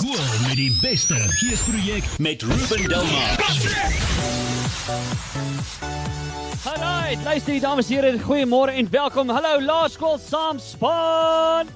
Skool met die beste geesprojek met Ruben Delmar. Hallo, luister die dames en here, goeiemôre en welkom. Hallo Laerskool Saamspan.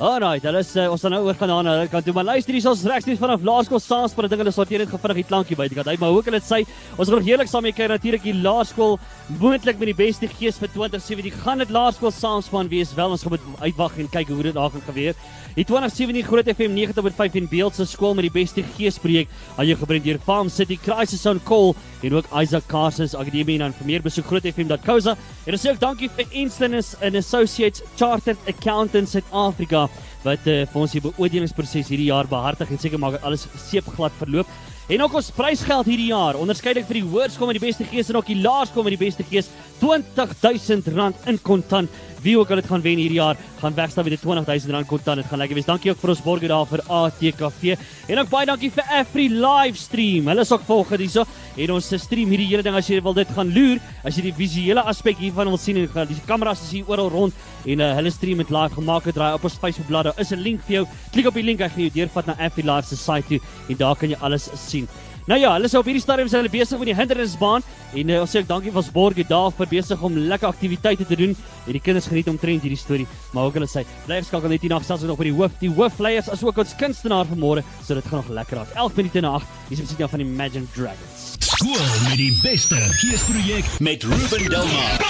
Alright, hulle is uh, ons gaan nou oor gaan na hulle kant toe, maar luister hier, ons regs net vanaf Laerskool Saamspan, ding hulle sorteer net gevinnig die klankie by die kant. Hy maar kan dit sê? Ons gaan nog heerlik saam mee kyk natuurlik die Laerskool moontlik met die beste gees vir 2017. Gaan dit Laerskool Saamspan wees? Wel, ons gaan moet uitwag en kyk hoe dit daar gaan gebeur. Die 2017 Groot FM 90.5 en Beeldse skool met die beste geespreek aan jou gebring deur Farm City Crisis on Call en ook Isaac Carses Akademie en vir meer besoek grootfm.co.za. En ons sê ook dankie vir Instanus and Associates Chartered Accountants South Africa wat uh, vir ons die beoordelingsproses hierdie jaar behartig en seker maak dat alles seepglad verloop. En ook ons prysgeld hierdie jaar, onderskeidelik vir die hoërskool met die beste gees en ook die laerskool met die beste gees, R20000 in kontant wie ook al dit gaan wen hierdie jaar, gaan wegstaan met die 20000 rand kontant. Dit gaan lekker wees. Dankie ook vir ons borgers daar vir ATKV. En ook baie dankie vir Every Livestream. Hulle is ook volgende hierso. En ons stream hierdie hele ding as jy wil dit gaan loer, as jy die visuele aspek hiervan wil sien en die kameras is hier oral rond en uh, hulle stream het live gemaak het draai op ons Facebook bladsy. Is 'n link vir jou. Klik op die link, hy gaan jou deurvat na Every Live se site toe en daar kan jy alles sien. Nou ja, hulle is op hierdie stadium hulle besig met die hindernisbaan en uh, ons sê ek dankie vir ons borgie daar vir besig om lekker aktiwiteite te doen en die kinders geniet omtrent hierdie storie. Maar ook hulle sê, bly skakel net hier na gesels nog by die hoof, die hoofleiers as ook ons kunstenaar vanmôre, so dit gaan nog lekker raak. 11 minute na 8, hier is ons nou van Imagine Dragons. Skool met die beste geesprojek met Ruben Delmar.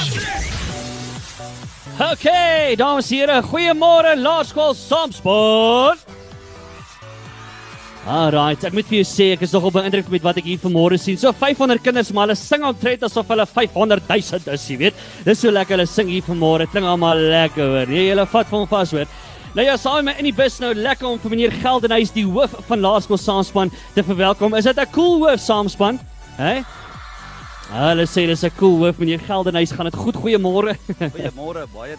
Okay, dames en here, goeiemôre Laerskool Samsport. Alright, ek moet vir jou sê ek is nogal beïndruk met wat ek hier vanmôre sien. So 500 kinders, maar hulle sing omtrent asof hulle 500 000 is, jy weet. Dis so lekker hulle sing hier vanmôre. Klink almal lekker hoor. Nee, julle vat van vas hoor. Nou ja, saam met in die bus nou lekker om vir meneer Geldenhuys die hoof van Laerskool Saamspan te verwelkom. Is dit 'n cool hoof Saamspan? Hè? Hey? Hulle sê dis 'n cool hoof meneer Geldenhuys. Gaan dit goed? Goeiemôre. Goeiemôre, baie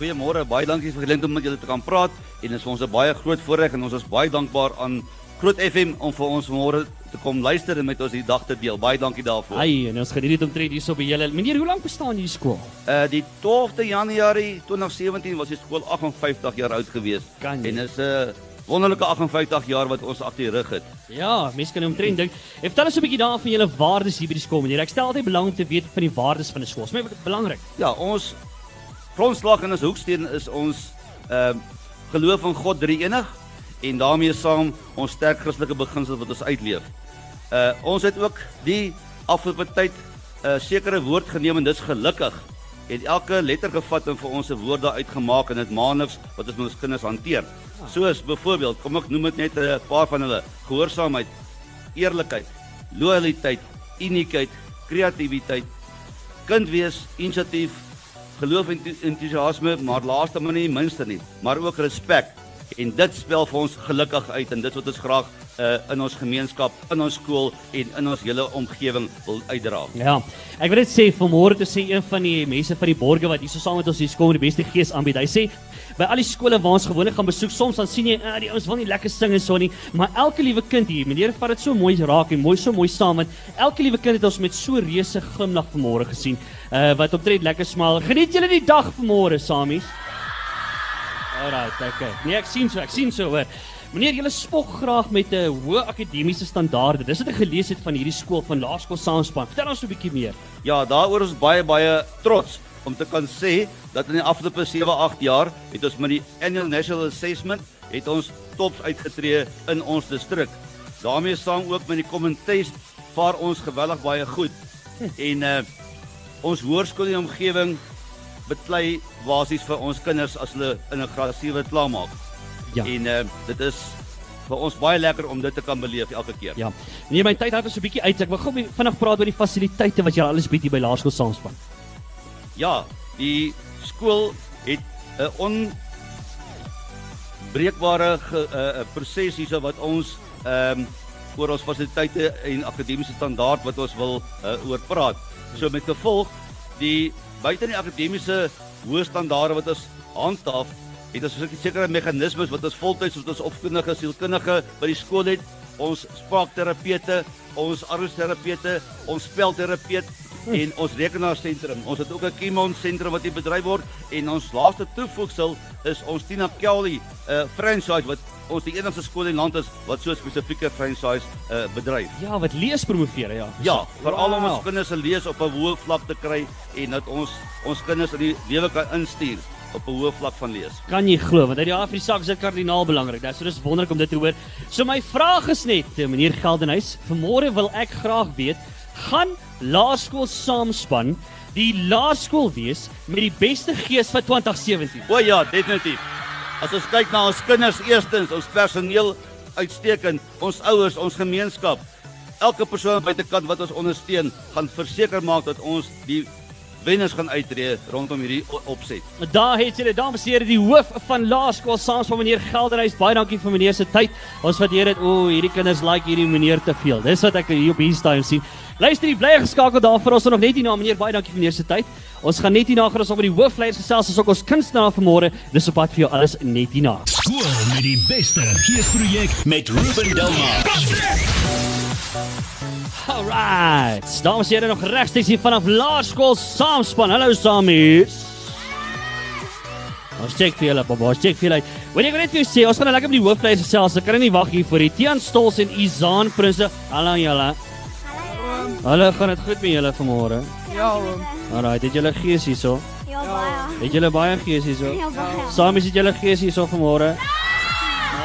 Goeiemôre, baie dankie vir geleentheid om met julle te kan praat en dit is ons 'n baie groot voorreg en ons is baie dankbaar aan Groot FM om vir ons môre te kom luister en met ons die dag te deel. Baie dankie daarvoor. Ai, en ons geniet dit om tred hierso by julle. Meneer, hoe lank bestaan hierdie skool? Uh die 12de Januarie 2017 was die skool 58 jaar oud gewees. Kan jy? En is 'n uh, wonderlike 58 jaar wat ons agter die rug het. Ja, mense kan omtrent dink. En vertel ons 'n bietjie daarvan van julle waardes hier by die skool. Meneer, ek stel altyd belang om te weet van die waardes van 'n skool. Dit is belangrik. Ja, ons grondslag en ons hoeksteen is ons ehm uh, geloof in God drie enig en daarmee saam ons sterk Christelike beginsels wat ons uitleef. Uh ons het ook die afgelope tyd 'n uh, sekere woord geneem en dis gelukkig het elke letter gevat en vir ons 'n woord daar uitgemaak en dit maandeliks wat ons met ons kinders hanteer. Soos byvoorbeeld, kom ek noem dit net 'n paar van hulle: gehoorsaamheid, eerlikheid, loyaliteit, uniekheid, kreatiwiteit, kind wees, inisiatief, geloof en entoesiasme, maar laaste maar nie minste nie, maar ook respek. En dit spel vir ons gelukkig uit en dit wat ons graag uh, in ons gemeenskap, in ons skool en in ons hele omgewing wil uitdra. Ja. Ek wil net sê vanmôre te sê een van die mense van die borge wat hier so saam met ons hier skool met die beste gees aanbied. Hy sê by al die skole waar ons gewoonlik gaan besoek, soms dan sien jy uh, die ouens wil nie lekker sing en so nie, maar elke liewe kind hier, meneer vat dit so mooi raak en mooi so mooi saam want elke liewe kind het ons met so reuse glimlag vanmôre gesien, uh, wat optree lekker smaal. Geniet julle die dag vanmôre samies? Alright, okay. Nee, ek sien so, ek sien so hoor. Meneer, julle spog graag met 'n hoë akademiese standaarde. Dis wat ek gelees het van hierdie skool van Laerskool Saamspan. Vertel ons 'n bietjie meer. Ja, daaroor is baie baie trots om te kan sê dat in die afgelope 7-8 jaar het ons met die Annual National Assessment het ons tops uitgetree in ons distrik. daarmee saam ook met die Common Test vaar ons geweldig baie goed. En uh ons hoërskool die omgewing beklei basies vir ons kinders as hulle in 'n graad 7 klaarmaak. Ja. En uh dit is vir ons baie lekker om dit te kan beleef elke keer. Ja. Nee, my tyd het ons 'n bietjie uit. Ek wil gou vinnig praat oor die fasiliteite wat jy alles bied hier by Laerskool Saamspan. Ja, die skool het 'n onbreekbare 'n uh, proses hierso wat ons ehm um, oor ons fasiliteite en akademiese standaard wat ons wil uh, oor praat. So met gevolg die buite die akademiese hoë standaarde wat ons handhaaf, het ons sekere meganismes wat ons voltyds wat ons opkundige sielkundige by die skool het, ons spraakterapeute, ons arbeidsterapeute, ons spelterapeut en ons rekenaarsentrum. Ons het ook 'n Kimon sentrum wat hier bedryf word en ons laaste toevoegsel is ons Tina Kelly uh franchise wat ons die enigste skool in die land is wat so 'n spesifieke franchise uh bedryf. Ja, wat lees promoveer, ja. Ja, veral om Wow. ons kinders se lees op 'n hoë vlak te kry en dat ons ons kinders in die lewe kan instuur op 'n hoë vlak van lees. Kan jy glo want uit die af van die saak is dit kardinaal belangrik. Nou, so dis wonderlik om dit te hoor. So my vraag is net, eh, meneer Geldenhuys, vanmôre wil ek graag weet, gaan laerskool saamspan die laerskool wees met die beste gees vir 2017? O ja, definitief. As ons kyk na ons kinders eerstens, ons personeel uitstekend, ons ouers, ons gemeenskap, elke persoon buitekant wat ons ondersteun, gaan verseker maak dat ons die wenners gaan uitreë rondom hierdie opset. Daar het julle dames en here die hoof van laerskool saam met meneer Geldenhuys. Baie dankie vir meneer se tyd. Ons waardeer dit. O, hierdie kinders like hierdie meneer te veel. Dis wat ek hier op Instagram sien. Luister, bly geskakel daar vir ons nog net hier na meneer. Baie dankie vir meneer se tyd. Ons gaan net hierna gaan ons op met die hoofleiers gesels as ook ons kunstenaar vanmôre. Dis op pad vir jou alles net hierna. Skool met die beste geesprojek met Ruben Delmar. Alright. Dames en here nog regstreeks hier vanaf Laerskool Saamspan. Hallo Samies. Ons check vir julle, Bob. Ons check vir julle. Wanneer ek wil net vir jou sê, ons gaan nou lekker met die hoofleiers gesels. Ek kan nie wag hier vir die Tian Stols en Izaan Prinse. Hallo julle. Hallo, gaan dit goed met julle vanmôre? Ja, oom. Alright, het julle gees hierso? Ja, baie. Het julle baie gees hierso? Ja, baie. Samies het julle gees hierso vanmôre?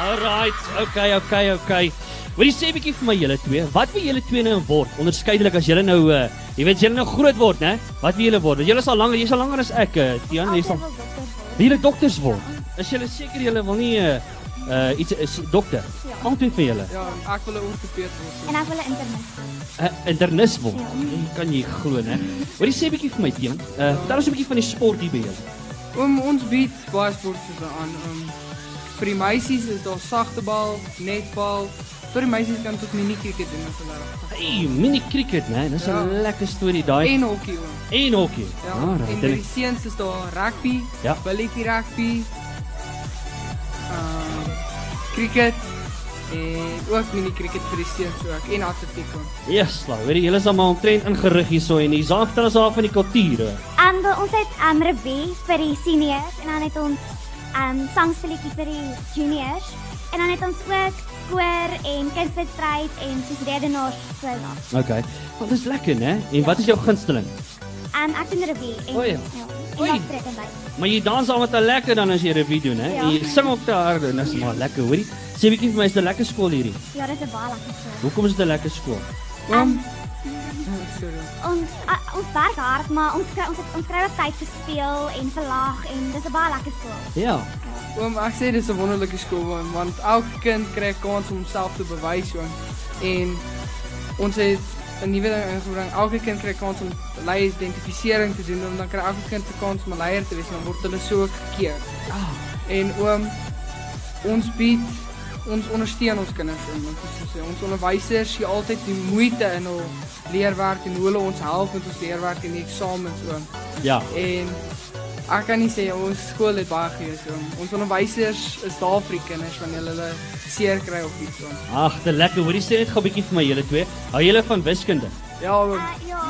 Alright, okay, okay, okay. Wat jy sê bietjie vir my julle twee? Wat wil julle twee nou word? Onderskeidelik as julle nou uh, jy weet julle nou groot word, né? Wat wil julle word? Want Julle is al langer, jy's al langer as ek, uh, Tian, jy's al wil julle dokters word. Is julle seker julle wil nie uh, uh iets is dokter? Albei vir julle. Ja, ek wil 'n ortopeed word. En ek wil 'n internis. 'n uh, internis word. Ja. Jy kan jy glo, né? Wat jy sê bietjie vir my, Tian? Uh vertel ons 'n bietjie van die sport hier by julle. Oom, ons bied baie sportsoorte aan. Oom, vir die meisies is daar sagtebal, netbal. Vir die meisies kan tot mini cricket doen as hulle reg. Hey, mini cricket, né? Dis 'n Ja. lekker storie daai. En hokkie oom. En hokkie. Ja, Ah, en vir die seuns is daar rugby, Ja. billetjie rugby. Ehm cricket en ook mini cricket vir die seuns ook en atletiek. Yes, nou, weet jy, julle is almal omtrent ingerig hierso en hier saam vertel ons daar van die kulture. En wel, ons het um revue vir die seniors en dan het ons um sangspeletjie vir die juniors en dan het ons ook koor en kunswedstryd en soos redenaars so daar. Okay. Want dis lekker, né? En wat is jou gunsteling? Um ek doen revue en O ja. ja. Oei. Maar jy dans al met 'n lekker dan as jy revue doen, hè? Ja. En jy sing ook te hard en dis maar lekker, hoorie. Sê bietjie vir my, is dit 'n lekker skool hierdie? Ja, dis 'n baie lekker skool. Hoekom is dit 'n lekker skool? Oom. Ja, sorry. Ons a, ons werk hard, maar ons kry ons het, ons kry ook tyd vir speel en vir lag en dis 'n baie lekker skool. Ja. Oom, ek sê dis 'n wonderlike skool oom, want elke kind kry 'n kans om homself te bewys oom. En ons het 'n nuwe ding ingebring. Elke kind kry 'n kans om lei identifisering te doen en dan kry elke kind se kans om 'n leier te wees en dan word hulle so gekeer. Ah, En oom, ons bied ons ondersteun ons kinders oom. Want soos sê, ons onderwysers gee altyd die moeite in hul leerwerk en hoe hulle ons help met ons leerwerk en die eksamens oom. ja. En ek kan nie sê ons skool het baie gees oom. Ons onderwysers is daar vir die kinders wanneer hulle seer kry of iets oom. Ag, dit lekker. Hoorie, sê net gou 'n bietjie vir my julle twee. Hou julle van wiskunde? Ja oom. Uh, ja.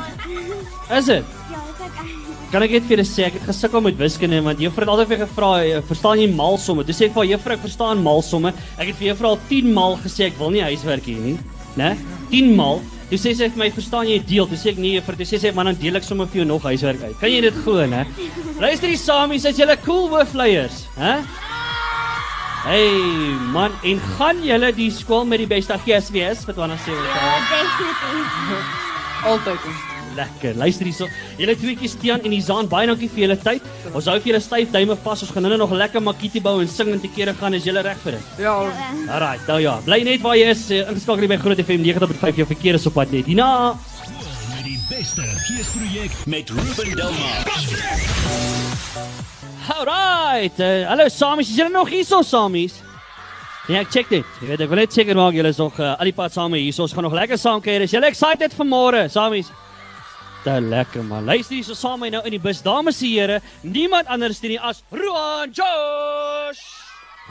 Is dit? ja, ek. Kan ek net vir julle sê ek het gesukkel met wiskunde want juffrou het altyd vir gevra, eh, "Verstaan jy malsomme?" Dis sê ek vir juffrou, ek verstaan malsomme. Ek het vir juffrou al 10 maal gesê ek wil nie huiswerk hê nie, né? 10 maal. Toe sê sy vir my, "Verstaan jy deel?" Toe sê ek, "Nee, juffrou." Toe sê sy, "Man, dan deel ek sommer vir jou nog huiswerk uit." Kan jy dit glo, né? Luister die samies, as julle cool hoofleiers, hè? Hey man, en gaan julle die skool met die beste GSWS vir 2017? Ja, definitief. Altyd. Lekker. Luister hierso. Julle tweeetjies Tian en Izaan, baie dankie vir julle tyd. Ons hou vir julle styf duime vas. Ons gaan nou nog lekker makkie bou en sing en te kere gaan as julle reg vir dit. Ja. Alright, nou ja. Bly net waar jy is. eh, Ingeskakel hier by Groot FM 90.5 jou verkeer is op pad net. Hierna. Skool met die beste geesprojek met Ruben Delmar. Alright. Uh, hallo Samies, is julle nog hierso Samies? Ja, ek check dit. Jy weet ek wil net seker maak julle is nog uh, al die pad saam hier. Ons gaan nog lekker saam kuier. Is julle excited vir môre, Samies? Te lekker man. Luister hierso saam met my nou in die bus. Dames en here, niemand anders nie as Roan Josh.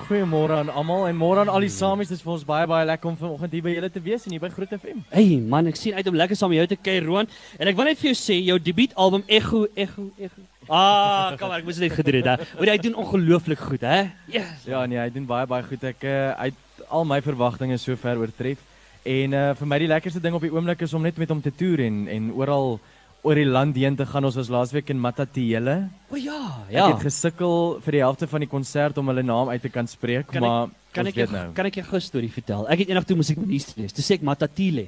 Goeiemôre aan almal en môre aan al die samies. Dit is vir ons baie baie lekker om vanoggend hier by julle te wees en hier by Groot FM. Hey man, ek sien uit om lekker saam met jou te kuier Roan en ek wil net vir jou sê jou debuutalbum Ego Ego Ego. Ah, kom maar, ek moes dit gedoen het. Want hy doen ongelooflik goed, hè? Yes. Ja nee, hy doen baie baie goed. Ek uh, hy al my verwagtinge sover oortref. En uh, vir my die lekkerste ding op die oomblik is om net met hom te toer en en oral oor die land heen te gaan. Ons was laasweek in Matatiele. O ja, Ja. ja. Ek het gesukkel vir die helfte van die konsert om hulle naam uit te kan spreek, Kan ek- maar Kan ons ek jou weet nou. kan ek jou 'n storie vertel? Ek het eendag toe musiek lees. Toe sê ek Matatile.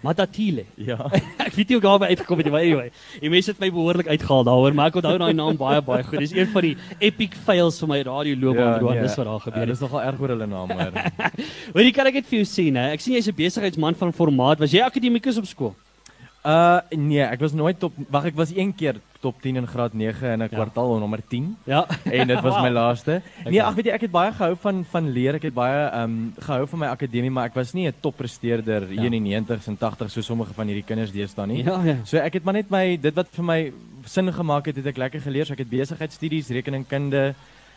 Matatile. Ja. ek weet nie hoe daarby uitgekom het nie, maar anyway. Die mense het my behoorlik uitgehaal daaroor, maar ek onthou daai naam baie baie goed. Dis een van die epic fails van my radioloopbaan, Roan. Dis wat daar gebeur Ja, het. dis nogal erg oor hulle naam hoor. Hoorie, kan ek dit vir jou sê, né? Ek sien jy's 'n besigheidsman van formaat. Was jy akademikus op skool? Uh nee, ek was nooit top wag ek was een keer top 10 in graad 9 in 'n Ja. kwartaal nommer 10 Ja. en dit was my Wow. laaste. Nee, Okay. ag weet jy ek het baie gehou van van leer. Ek het baie ehm um, gehou van my akademie, maar ek was nie 'n toppresteerder hier in die 90s en 80s so sommige van hierdie kinders deesdae nie. Ja, ja. So ek het maar net my dit wat vir my sin gemaak het, het ek lekker geleer. So ek het besigheidstudies, rekeningkunde,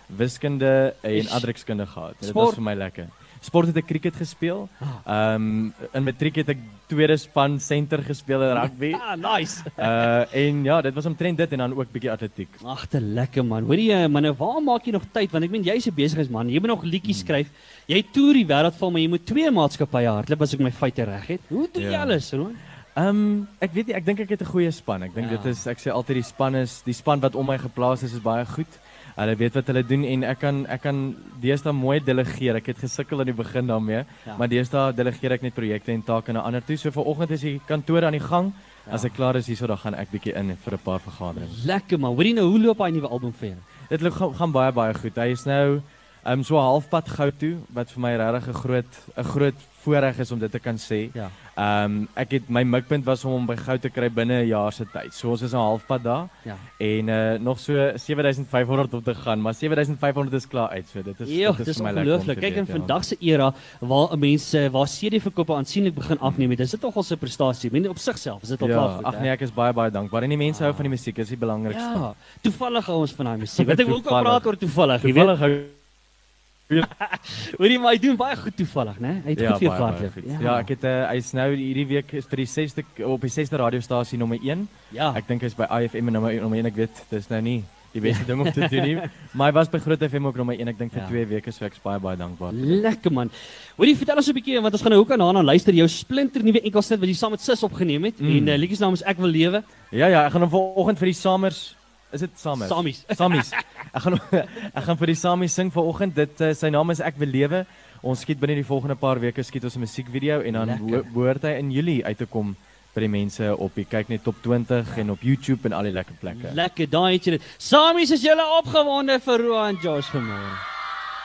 wiskunde en aardrykskunde gehad. Dit Sport? was vir my lekker. Sport het ek cricket gespeel. Ehm um, in matriek het ek tweede span center gespeel in rugby. Ah, nice. Uh en ja, dit was omtrent dit en dan ook bietjie atletiek. Ag, te lekker man. Hoorie, uh, man, nou, waar maak jy nog tyd? Want ek meen jy's 'n besigheidsman. Jy moet nog liedjies Hmm. skryf. Jy toer die wêreld vol, maar jy moet twee maatskappye hardloop as ek my feite reg het. Hoe doen jy Ja. alles, Roan? Ehm um, ek weet nie, ek dink ek het 'n goeie span. Ek dink Ja. dit is ek sê altyd die span is die span wat om my geplaas is is baie goed. Hulle weet wat hulle doen en ek kan ek kan deesdae mooi delegeer. Ek het gesukkel aan die begin daarmee, Ja. maar deesdae delegeer ek net projekte en take na ander toe. So vanoggend is die kantoor aan die gang. Ja. As ek klaar is hierso dan gaan ek bietjie in vir 'n paar vergaderings. Lekker man. Hoorie nou, hoe loop hy nuwe album vir jou? Dit loop gaan, gaan baie baie goed. Hy is nou ehm um, so halfpad goud toe wat vir my regtig 'n groot 'n groot voorreg is om dit te kan sê. Ja. Ehm um, ek het my mikpunt was om hom by goud te kry binne 'n jaar se tyd. So ons is nou halfpad daar Ja. en uh, nog so 7500 om te gaan, maar 7500 is klaar uit. So dit is Ja, dit dis vir my lekker ongelooflik. Kyk in ja. vandag se era waar 'n mens eh, waar CD-verkope aansienlik begin afneem het, is dit tog al 'n prestasie. Meen op sigself is dit al Ja, klaar goed. ag nee, ek is baie baie dankbaar. En die mense hou van die musiek, is die belangrikste. Ja, toevallig hou ons van daai musiek. Want ek ook al Toevallig. praat oor toevallig, jy weet. Toevallig hou Hoorie, maar hy doen baie goed toevallig, né? Hy het Ja, goed vir jou gehardloop. goed. Ja, ek het uh, hy's nou hierdie week is vir die 6ste op die 6ste radiostasie nommer 1. ja. Ek dink hy's by IFM en nommer nommer 1. Ek weet dis nou nie die beste ding om te doen nie, maar hy was by Groot FM ook nommer 1 ek dink vir Ja. 2 weke so ek's baie baie dankbaar. Lekker man. Hoorie, vertel ons 'n bietjie want ons gaan nou ook aan daarna luister jou splinter nuwe enkelsnit wat jy saam met Sis opgeneem het Mm. en uh, liedjie se naam is Ek wil lewe. Ja ja, ek gaan hom vanoggend vir die Samers is dit Samers? Samies. Samies. Ek gaan ek gaan vir die Samies sing vanoggend. Dit uh, sy naam is Ek wil lewe. Ons skiet binne die volgende paar weke skiet ons 'n musiekvideo en dan beho- behoort hy in Julie uit te kom by die mense op die kyk net top 20 en op YouTube en al die lekker plekke. Lekker, daai het jy dit. Samies is julle opgewonde vir Roan Josh vanmôre.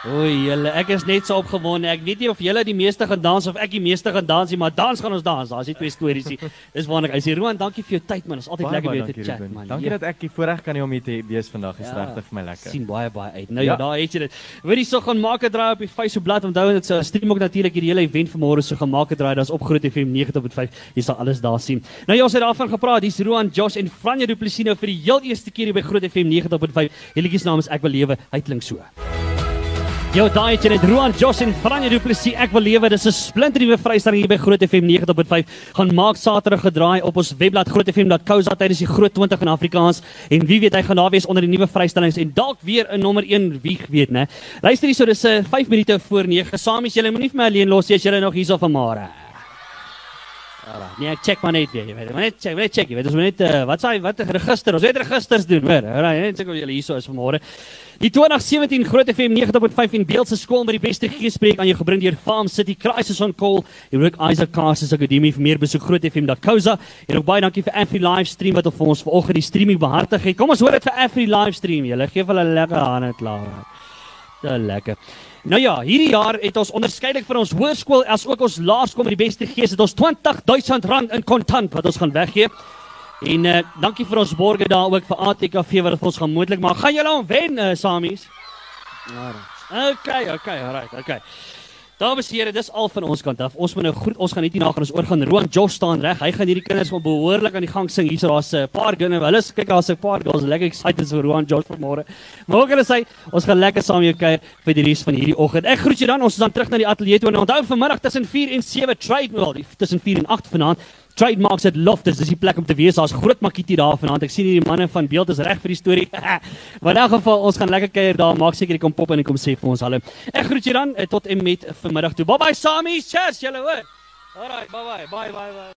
Oei, julle, ek is net so opgewonde. Ek weet nie of julle die meeste gaan dans of ek die meeste gaan dans nie, maar dans gaan ons dans. Daar's nie twee stories nie. Dis wonderlik. Hy sê Roan, dankie vir jou tyd man. Dit is altyd Baie, lekker baie te dankie, chat Ruben. man. Dankie Ja. dat ek die voorreg kan hê om hier te wees vandag. Dis Ja. regtig vir my lekker. sien baie baie uit. Nou ja, Ja. daar het jy dit. Weet jy so gaan maak 'n draai op die Facebook bladsy. Onthou dit se stream ook natuurlik hierdie hele event vanmôre so gaan maak 'n draai. Daar's op Groot FM 90.5. Jy sal alles daar sien. Nou ja, ons het daarvan gepraat. Dis Roan, Josh en Franja Du Plessis nou vir die heel eerste keer hier by Groot FM 90.5. Die liedjie se naam is Ek wil lewe. Hy klink so. Jou daai jy net Roan Josh en Franja Du Plessis ek wil lewe. Dis 'n splinternuwe vrystelling hier by Groot FM 90.5 gaan maak Saterdag gedraai op ons webblad grootfm.co.za tydens die Groot 20 in Afrikaans. En wie weet hy gaan daar wees onder die nuwe vrystellings. En dalk weer 'n nommer 1 wie weet né? Luister hierso dis 'n 5 minute voor 9 samies julle moenie vir my alleen los nie. As julle nog hierso van Alraai. Nee, ek check maar net weer, jy weet. Maar net check, net check, jy weet. Ons moet net uh, wat sê wat register? Ons weet registers doen, hoor. Alraai, net check of julle hierso is vanmôre. Die 2017 Groot FM 90.5 en Beeldse skool met die beste geespreek aan jou gebring deur Farm City Crisis on Call. Jy ook Isaac Carses Akademie vir meer besoek grootfm.co.za. En ook baie dankie vir Afri Livestream wat vir ons vanoggend die streaming behartig het. Kom ons hoor dit vir Afri Livestream. Julle gee vir hulle lekker hande klaar. Te lekker. Nou ja, hierdie jaar het ons onderskeidelik vir ons hoërskool as ook ons laerskool met die beste gees het ons R20000 in kontant wat ons gaan weggee. En uh, dankie vir ons borgers daar ook vir ATKV wat dit vir ons gaan moontlik maak. Gaan julle hom wen uh, Samies? Okay, okay, alright, okay. Dames en here, dis al van ons kant af. Ons moet nou groet. Ons gaan net hierna gaan ons oor gaan. Roan Josh staan reg. Hy gaan hierdie kinders wel behoorlik aan die gang sing. Hierso daar's 'n paar kinders. Hulle is kyk daar's 'n paar girls lekker excited vir Roan Josh vanmôre. Maar ook hulle sê ons gaan lekker saam jou kuier vir die res van hierdie oggend. Ek groet julle dan. Ons is dan terug na die ateljee toe. Onthou vanmiddag tussen 4 en 7 trade wel tussen 4 en 8 vanaand. Trademarks at Loftus, dis die plek om te wees. Daar's groot makietie daar vanaand. Ek sien hierdie manne van beeld is reg vir die storie. maar in elk geval, ons gaan lekker kuier daar. Maak seker jy kom pop en kom sê vir ons hallo. Ek groet julle dan eh, tot en met vanmiddag toe. Bye bye Samies. Cheers julle hoor. Alright, bye bye. Bye bye bye.